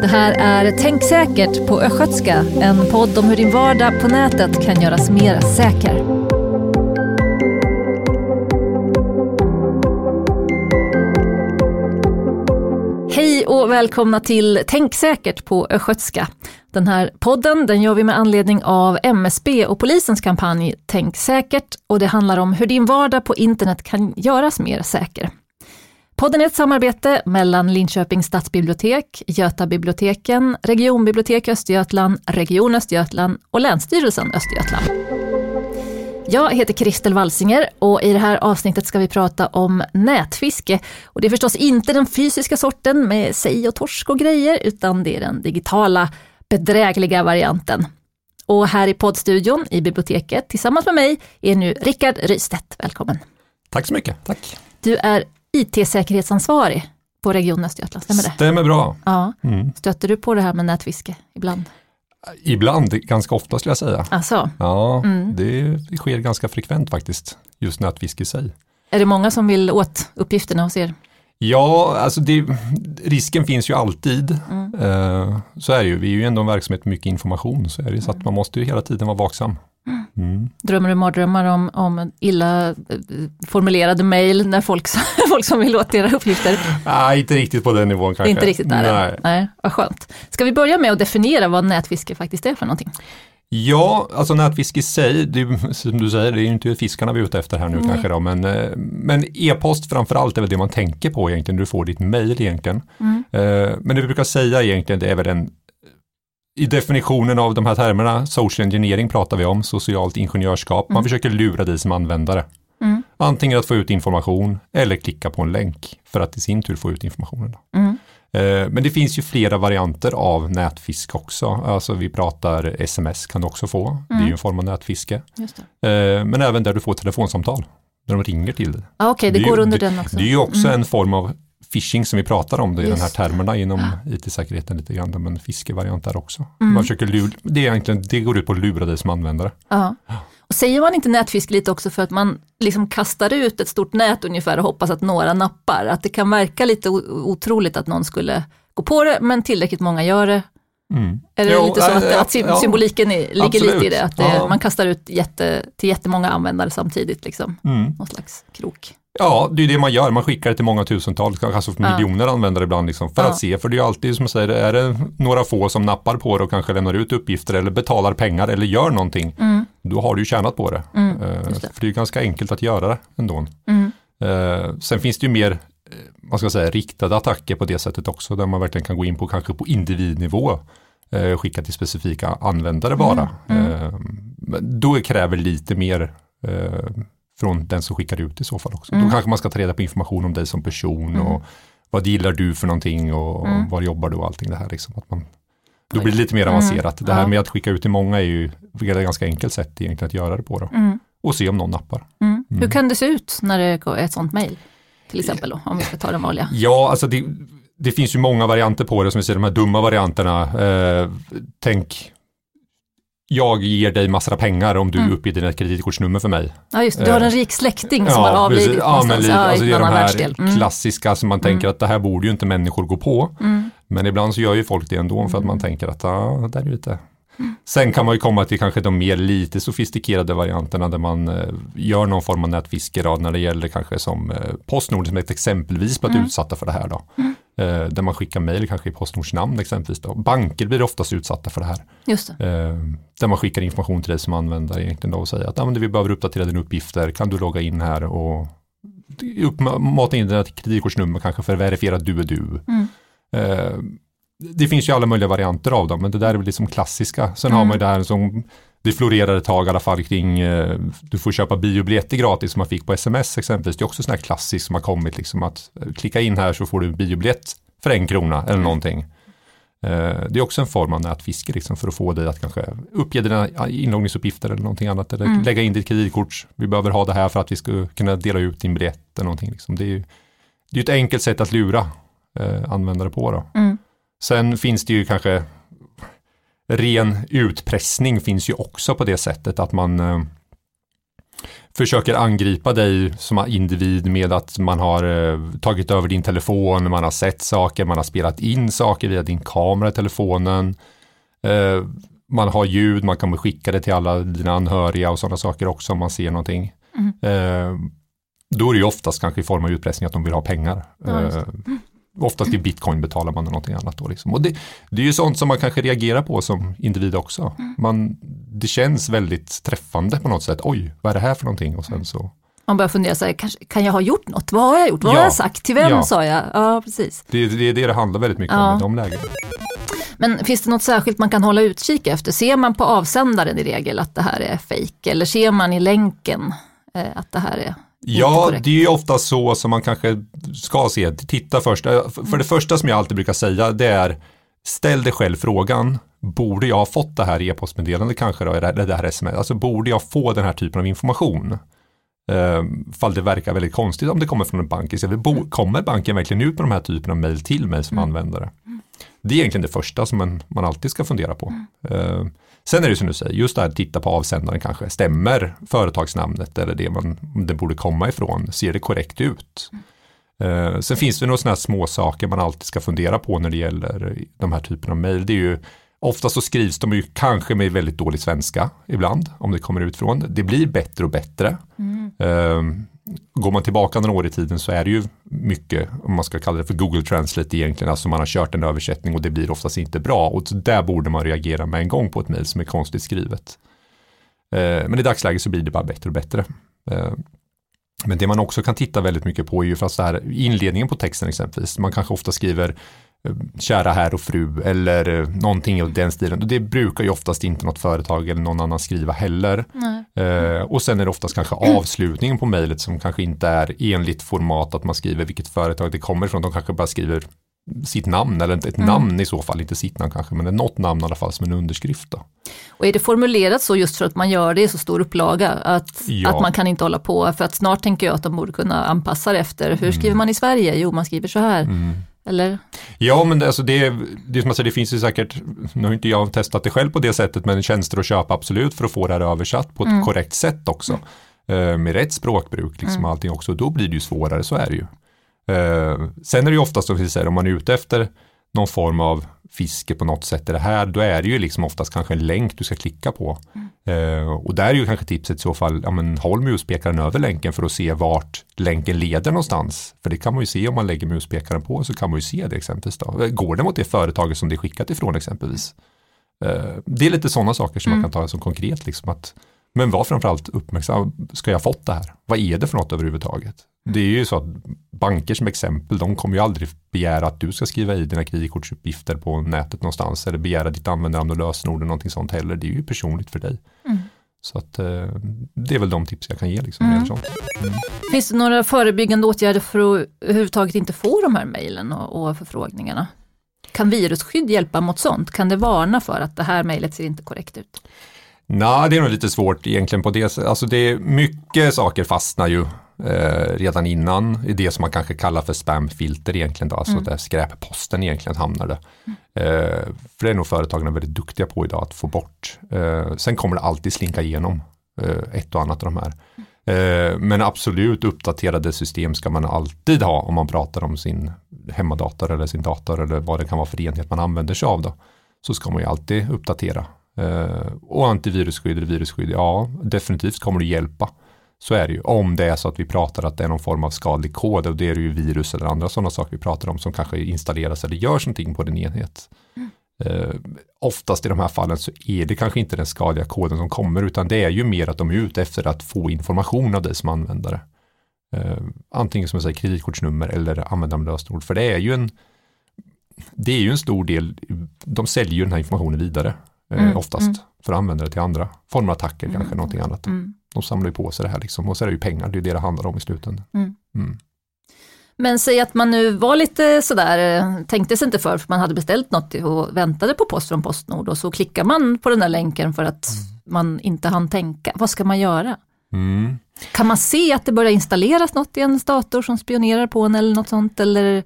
Det här är Tänk säkert på östgötska, en podd om hur din vardag på nätet kan göras mer säker. Hej och välkomna till Tänk säkert på östgötska. Den här podden den gör vi med anledning av MSB och polisens kampanj Tänk säkert och det handlar om hur din vardag på internet kan göras mer säker. Podden är ett samarbete mellan Linköpings stadsbibliotek, Götabiblioteken, Regionbibliotek Östergötland, Region Östergötland och Länsstyrelsen Östergötland. Jag heter Kristel Walsinger och i det här avsnittet ska vi prata om nätfiske. Och det är förstås inte den fysiska sorten med sej och torsk och grejer, utan det är den digitala bedrägliga varianten. Och här i poddstudion i biblioteket tillsammans med mig är nu Rickard Rystedt. Välkommen! Tack så mycket, tack! Du är IT-säkerhetsansvarig på Region Östergötland, stämmer det? Stämmer bra. Ja. Mm. Stöter du på det här med nätfiske ibland? Ibland, ganska ofta skulle jag säga. Alltså. Ja, mm. det sker ganska frekvent faktiskt, just nätfiske i sig. Är det många som vill åt uppgifterna hos er? Ja, alltså det, risken finns ju alltid. Mm. Uh, så är det ju, vi är ju ändå en verksamhet med mycket information, så är det så att man måste ju hela tiden vara vaksam. Mm. Drömmer du mardrömmar om, om illa eh, formulerade mejl när folk, folk som vill åt era uppgifter? Nej, inte riktigt på den nivån kanske. Inte riktigt där? Nej. Nej, vad skönt. Ska vi börja med att definiera vad nätfiske faktiskt är för någonting? Ja, alltså nätfiske i sig, det, som du säger, det är ju inte fiskarna vi är ute efter här nu mm. kanske då, men, eh, men e-post framförallt är väl det man tänker på egentligen, du får ditt mejl egentligen. Mm. Eh, men det vi brukar säga egentligen, det är väl en i definitionen av de här termerna, social engineering pratar vi om, socialt ingenjörskap. Man mm. försöker lura dig som användare. Mm. Antingen att få ut information eller klicka på en länk för att i sin tur få ut informationen. Mm. Eh, men det finns ju flera varianter av nätfisk också. Alltså vi pratar sms kan du också få. Mm. Det är ju mm. en form av nätfiske. Eh, men även där du får telefonsamtal. När de ringer till dig. Ah, okay, det, det, går under den också. Det är ju också mm. en form av phishing som vi pratar om det i den här termerna inom ja. IT-säkerheten lite grann, men fiskevariant där också. Mm. Man försöker lura, det, är egentligen, det går ut på att lura dig som användare. Ja. Och säger man inte nätfiske lite också för att man liksom kastar ut ett stort nät ungefär och hoppas att några nappar? Att det kan verka lite otroligt att någon skulle gå på det, men tillräckligt många gör det. Mm. Är det jo, lite så att, äh, att symboliken är, ligger absolut. lite i det? Att det, ja. man kastar ut jätte, till jättemånga användare samtidigt, liksom. Mm. någon slags krok. Ja, det är det man gör. Man skickar det till många tusentals, kanske för miljoner ja. användare ibland liksom, för ja. att se. För det är alltid som jag säger, är det några få som nappar på det och kanske lämnar ut uppgifter eller betalar pengar eller gör någonting, mm. då har du ju tjänat på det. Mm, uh, det. För det är ganska enkelt att göra det ändå. Mm. Uh, sen finns det ju mer man eh, ska säga, riktade attacker på det sättet också, där man verkligen kan gå in på kanske på individnivå uh, skicka till specifika användare bara. Mm, mm. då kräver lite mer från den som skickar ut i så fall också. Mm. Då kanske man ska ta reda på information om dig som person mm. och vad gillar du för någonting och mm. var jobbar du och allting det här. Liksom, att man, då blir det lite mer mm. avancerat. Det här med att skicka ut till många är ju ett ganska enkelt sätt egentligen att göra det på. Då. Mm. Och se om någon nappar. Mm. Hur kan det se ut när det är ett sånt mejl? Till exempel då, om vi ska ta den vanliga. Ja, alltså det, det finns ju många varianter på det, som vi ser de här dumma varianterna. Eh, tänk jag ger dig massor av pengar om du mm. uppger dina kreditkortsnummer för mig. Ja just det, du har en rik släkting som ja, har avlidit ja, men lite, alltså det är de här mm. klassiska som man tänker mm. att det här borde ju inte människor gå på. Mm. Men ibland så gör ju folk det ändå för att man mm. tänker att ah, det är lite mm. Sen kan man ju komma till kanske de mer lite sofistikerade varianterna där man eh, gör någon form av nätfiske då, när det gäller kanske som eh, Postnord som ett exempelvis på att mm. utsatta för det här då. Mm. Eh, där man skickar mejl kanske i Postnords namn exempelvis. Då. Banker blir oftast utsatta för det här. Just det. Eh, där man skickar information till dig som användare egentligen då och säger att ah, men vi behöver uppdatera dina uppgifter, kan du logga in här och mata in dina kreditkortsnummer kanske för att verifiera att du är du. Mm. Eh, det finns ju alla möjliga varianter av dem, men det där är väl liksom klassiska. Sen mm. har man ju det här som det florerar ett tag i alla fall kring, eh, du får köpa biobiljetter gratis som man fick på sms exempelvis. Det är också sån här klassiskt som har kommit, liksom att eh, klicka in här så får du biobiljett för en krona eller någonting. Eh, det är också en form av nätfiske liksom, för att få dig att kanske uppge dina inloggningsuppgifter eller någonting annat. Eller mm. lägga in ditt kreditkort. Vi behöver ha det här för att vi ska kunna dela ut din biljett eller någonting. Liksom. Det är ju det är ett enkelt sätt att lura eh, användare på. Då. Mm. Sen finns det ju kanske ren utpressning finns ju också på det sättet att man eh, försöker angripa dig som individ med att man har eh, tagit över din telefon, man har sett saker, man har spelat in saker via din kamera i telefonen. Eh, man har ljud, man kan skicka det till alla dina anhöriga och sådana saker också om man ser någonting. Mm. Då är det ju oftast kanske i form av utpressning att de vill ha pengar. Ja, oftast i bitcoin betalar man någonting annat då. Liksom. Och det, det, är ju sånt som man kanske reagerar på som individ också. Mm. Man, det känns väldigt träffande på något sätt. Oj, vad är det här för någonting? Och sen så man börjar fundera, så här, kanske, kan jag ha gjort något? Vad har jag gjort? Vad ja. har jag sagt? Till vem ja. sa jag? Ja, precis. Det är det, det, det handlar väldigt mycket ja. om i de lägena. Men finns det något särskilt man kan hålla utkik efter? Ser man på avsändaren i regel att det här är fejk? Eller ser man i länken eh, att det här är Ja, det är ju ofta så som man kanske ska se. Titta först. Eh, för det första som jag alltid brukar säga det är ställ dig själv frågan. Borde jag ha fått det här e-postmeddelandet kanske då, eller det här sms? Alltså borde jag få den här typen av information? Uh, fall det verkar väldigt konstigt om det kommer från en bank istället. Mm. Kommer banken verkligen ut med de här typen av mejl till mig som mm. användare? Det är egentligen det första som man, man alltid ska fundera på. Mm. Sen är det som du säger, just det här att titta på avsändaren kanske. Stämmer företagsnamnet eller det man det borde komma ifrån? Ser det korrekt ut? Uh, sen finns det några sådana här små saker man alltid ska fundera på när det gäller de här typen av mejl. Det är ju Ofta så skrivs de ju kanske med väldigt dålig svenska ibland om det kommer ut från. Det blir bättre och bättre. Mm. Um, går man tillbaka några år i tiden så är det ju mycket, om man ska kalla det för Google Translate egentligen, alltså man har kört en översättning och det blir oftast inte bra och där borde man reagera med en gång på ett mejl som är konstigt skrivet. Eh, men i dagsläget så blir det bara bättre och bättre. Eh, men det man också kan titta väldigt mycket på är ju fast det här inledningen på texten exempelvis. Man kanske ofta skriver kära herr och fru eller eh, någonting i den stilen. Det brukar ju oftast inte något företag eller någon annan skriva heller. Eh, och sen är det oftast kanske avslutningen på mejlet som kanske inte är enligt format att man skriver vilket företag det kommer ifrån. De kanske bara skriver sitt namn eller ett mm. namn i så fall, inte sitt namn kanske, men något namn i alla fall som en underskrift. Då. Och är det formulerat så just för att man gör det i så stor upplaga att, ja. att man kan inte hålla på, för att snart tänker jag att de borde kunna anpassa det efter, hur mm. skriver man i Sverige? Jo, man skriver så här. Mm. Eller? Ja, men det, alltså det, det, som jag säger, det finns ju säkert, nu har inte jag testat det själv på det sättet, men tjänster att köpa absolut för att få det här översatt på ett mm. korrekt sätt också. Mm. Eh, med rätt språkbruk, liksom mm. allting också, då blir det ju svårare, så är det ju. Eh, sen är det ju oftast, som vi säger, om man är ute efter någon form av fiske på något sätt i det här, då är det ju liksom oftast kanske en länk du ska klicka på. Mm. Eh, och där är ju kanske tipset i så fall, ja men håll muspekaren över länken för att se vart länken leder någonstans. För det kan man ju se om man lägger muspekaren på så kan man ju se det exempelvis. Då. Går det mot det företaget som det är skickat ifrån exempelvis? Eh, det är lite sådana saker som mm. man kan ta som konkret, liksom att men var framförallt uppmärksam, ska jag fått det här? Vad är det för något överhuvudtaget? Det är ju så att banker som exempel, de kommer ju aldrig begära att du ska skriva i dina kreditkortsuppgifter på nätet någonstans eller begära ditt användarnamn och lösenord eller någonting sånt heller. Det är ju personligt för dig. Mm. Så att eh, det är väl de tips jag kan ge. Liksom, mm. sånt. Mm. Finns det några förebyggande åtgärder för att överhuvudtaget inte få de här mejlen och, och förfrågningarna? Kan virusskydd hjälpa mot sånt? Kan det varna för att det här mejlet ser inte korrekt ut? Nej, det är nog lite svårt egentligen på det Alltså det är mycket saker fastnar ju eh, redan innan i det som man kanske kallar för spamfilter egentligen då, alltså mm. där skräpposten egentligen hamnar det. Eh, för det är nog företagen väldigt duktiga på idag att få bort. Eh, sen kommer det alltid slinka igenom eh, ett och annat av de här. Eh, men absolut uppdaterade system ska man alltid ha om man pratar om sin hemmadator eller sin dator eller vad det kan vara för enhet man använder sig av då. Så ska man ju alltid uppdatera. Eh, och antivirusskydd eller virusskydd, ja definitivt kommer det hjälpa. Så är det ju. Om det är så att vi pratar att det är någon form av skadlig kod och det är det ju virus eller andra sådana saker vi pratar om som kanske installeras eller görs någonting på din enhet. Mm. Eh, oftast i de här fallen så är det kanske inte den skadliga koden som kommer utan det är ju mer att de är ute efter att få information av dig som användare. Eh, antingen som jag säger kreditkortsnummer eller användarlösenord för det är ju en det är ju en stor del, de säljer ju den här informationen vidare eh, mm. oftast mm. för att använda det till andra former av attacker mm. kanske någonting annat. Mm. De samlar ju på sig det här liksom och så är det ju pengar, det är det det handlar om i slutändan. Mm. Mm. Men säg att man nu var lite sådär, eh, tänkte sig inte för, för man hade beställt något och väntade på post från Postnord och så klickar man på den där länken för att mm. man inte hann tänka. Vad ska man göra? Mm. Kan man se att det börjar installeras något i ens dator som spionerar på en eller något sånt? Eller?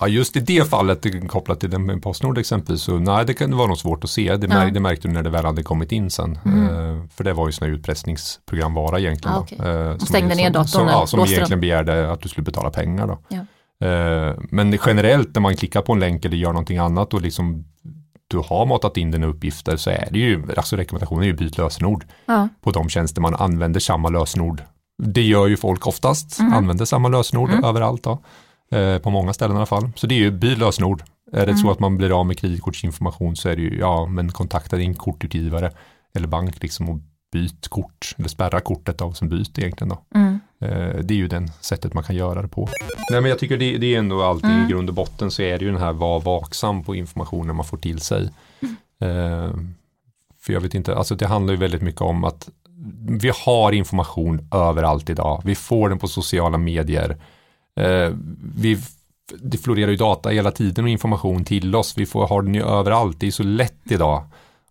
Ja, just i det fallet kopplat till den Postnord exempelvis, så nej det kan vara nog svårt att se. Det, märk, det märkte du när det väl hade kommit in sen. Mm. Uh, för det var ju här utpressningsprogramvara egentligen. Ah, okay. uh, stängde ner datorn som, ja, som egentligen begärde att du skulle betala pengar. Då. Ja. Uh, men generellt när man klickar på en länk eller gör någonting annat och liksom du har matat in dina uppgifter så är det ju, alltså rekommendationen är ju byt lösenord ja. på de tjänster man använder samma lösenord. Det gör ju folk oftast, mm. använder samma lösenord mm. överallt då. Eh, på många ställen i alla fall. Så det är ju byt lösenord. Är det mm. så att man blir av med kreditkortsinformation så är det ju, ja men kontakta din kortutgivare eller bank liksom och byt kort eller spärra kortet av som byt egentligen då. Mm. Eh, det är ju den sättet man kan göra det på. Nej men jag tycker det, det är ändå allting mm. i grund och botten så är det ju den här var vaksam på informationen man får till sig. Mm. Eh, för jag vet inte, alltså det handlar ju väldigt mycket om att vi har information överallt idag. Vi får den på sociala medier. Eh, vi, det florerar ju data hela tiden och information till oss. Vi får ha den ju överallt. Det är så lätt idag.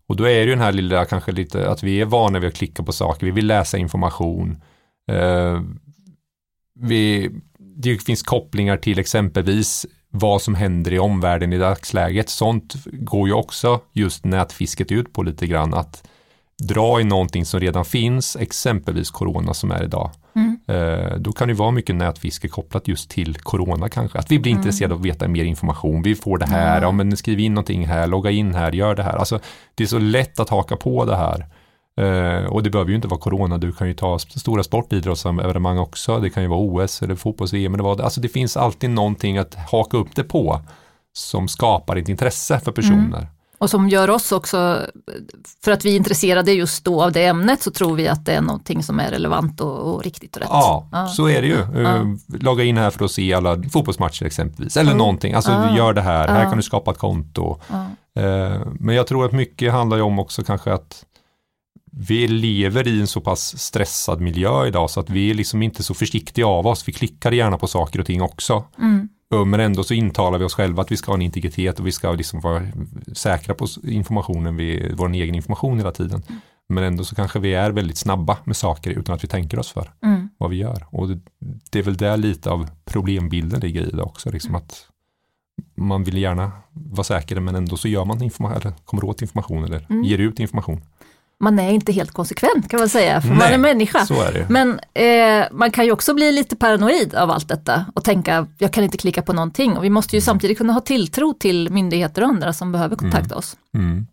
Och då är det ju den här lilla, kanske lite, att vi är vana vid att klicka på saker. Vi vill läsa information. Eh, vi, det finns kopplingar till exempelvis vad som händer i omvärlden i dagsläget. Sånt går ju också just nätfisket ut på lite grann. Att dra i någonting som redan finns, exempelvis corona som är idag. Eh, då kan det vara mycket nätfiske kopplat just till corona kanske. Att vi blir mm. intresserade av att veta mer information. Vi får det här, mm. ja, men skriv in någonting här, logga in här, gör det här. Alltså, det är så lätt att haka på det här. Uh, och det behöver ju inte vara corona, du kan ju ta stora sportidrottsevenemang också, det kan ju vara OS eller vad Alltså det finns alltid någonting att haka upp det på som skapar ett intresse för personer. Mm. Och som gör oss också, för att vi är intresserade just då av det ämnet så tror vi att det är någonting som är relevant och, och riktigt och rätt. Ja, ja. så är det ju. Ja. Uh, logga in här för att se alla fotbollsmatcher exempelvis, eller mm. någonting. Alltså ja. gör det här, här kan du skapa ett konto. Uh, men jag tror att mycket handlar ju om också kanske att vi lever i en så pass stressad miljö idag så att vi är liksom inte så försiktiga av oss. Vi klickar gärna på saker och ting också. Mm. Men ändå så intalar vi oss själva att vi ska ha en integritet och vi ska liksom vara säkra på informationen, vi, vår egen information hela tiden. Mm. Men ändå så kanske vi är väldigt snabba med saker utan att vi tänker oss för mm. vad vi gör. Och det, det, är väl där lite av problembilden ligger i det också. Liksom mm. att man vill gärna vara säker men ändå så gör man information, eller kommer åt information eller mm. ger ut information man är inte helt konsekvent kan man säga, för Nej, man är människa. Är Men eh, man kan ju också bli lite paranoid av allt detta och tänka, jag kan inte klicka på någonting. Och vi måste ju mm. samtidigt kunna ha tilltro till myndigheter och andra som behöver kontakta mm. oss. Mm.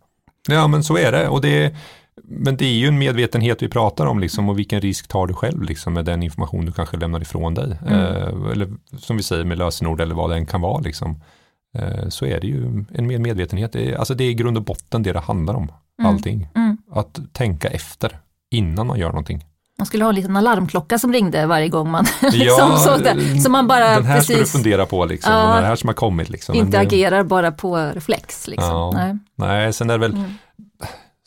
Ja men så är det. Och det men det är ju en medvetenhet vi pratar om liksom, och vilken risk tar du själv liksom, med den information du kanske lämnar ifrån dig. Mm. Eh, eller som vi säger med lösenord eller vad det än kan vara. Liksom. Eh, så är det ju en mer medvetenhet. Det är, alltså det är i grund och botten det det handlar om. Mm. Allting. Mm. Att tänka efter innan man gör någonting. Man skulle ha en liten alarmklocka som ringde varje gång man liksom såg det. Så man bara den här precis, ska du fundera på, liksom, ja, den här som har kommit. Liksom. Inte det, agerar bara på reflex. Liksom. Ja, nej. nej, sen är det väl mm.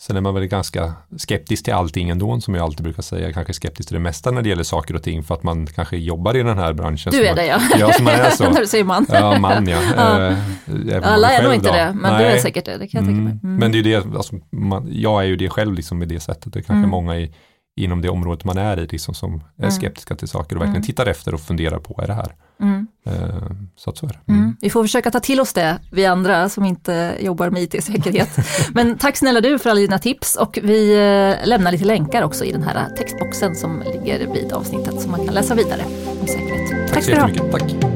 Sen är man väl ganska skeptisk till allting ändå som jag alltid brukar säga. Kanske skeptisk till det mesta när det gäller saker och ting för att man kanske jobbar i den här branschen. Du är det ja. Ja, som man är så. när du säger man. Ja, man ja. ja. Äh, Alla är nog inte då. det, men Nej. du är säkert det. det kan jag mm. tänka mig. Mm. Men det är det, alltså, man, jag är ju det själv liksom med det sättet. Det är kanske mm. många i, inom det området man är i liksom, som är mm. skeptiska till saker och verkligen mm. tittar efter och funderar på, är det här? Mm. Uh, så att så är det. Vi får försöka ta till oss det, vi andra som inte jobbar med it-säkerhet. Men tack snälla du för alla dina tips och vi uh, lämnar lite länkar också i den här textboxen som ligger vid avsnittet som man kan läsa vidare om säkerhet. Tack, tack så jättemycket. Tack.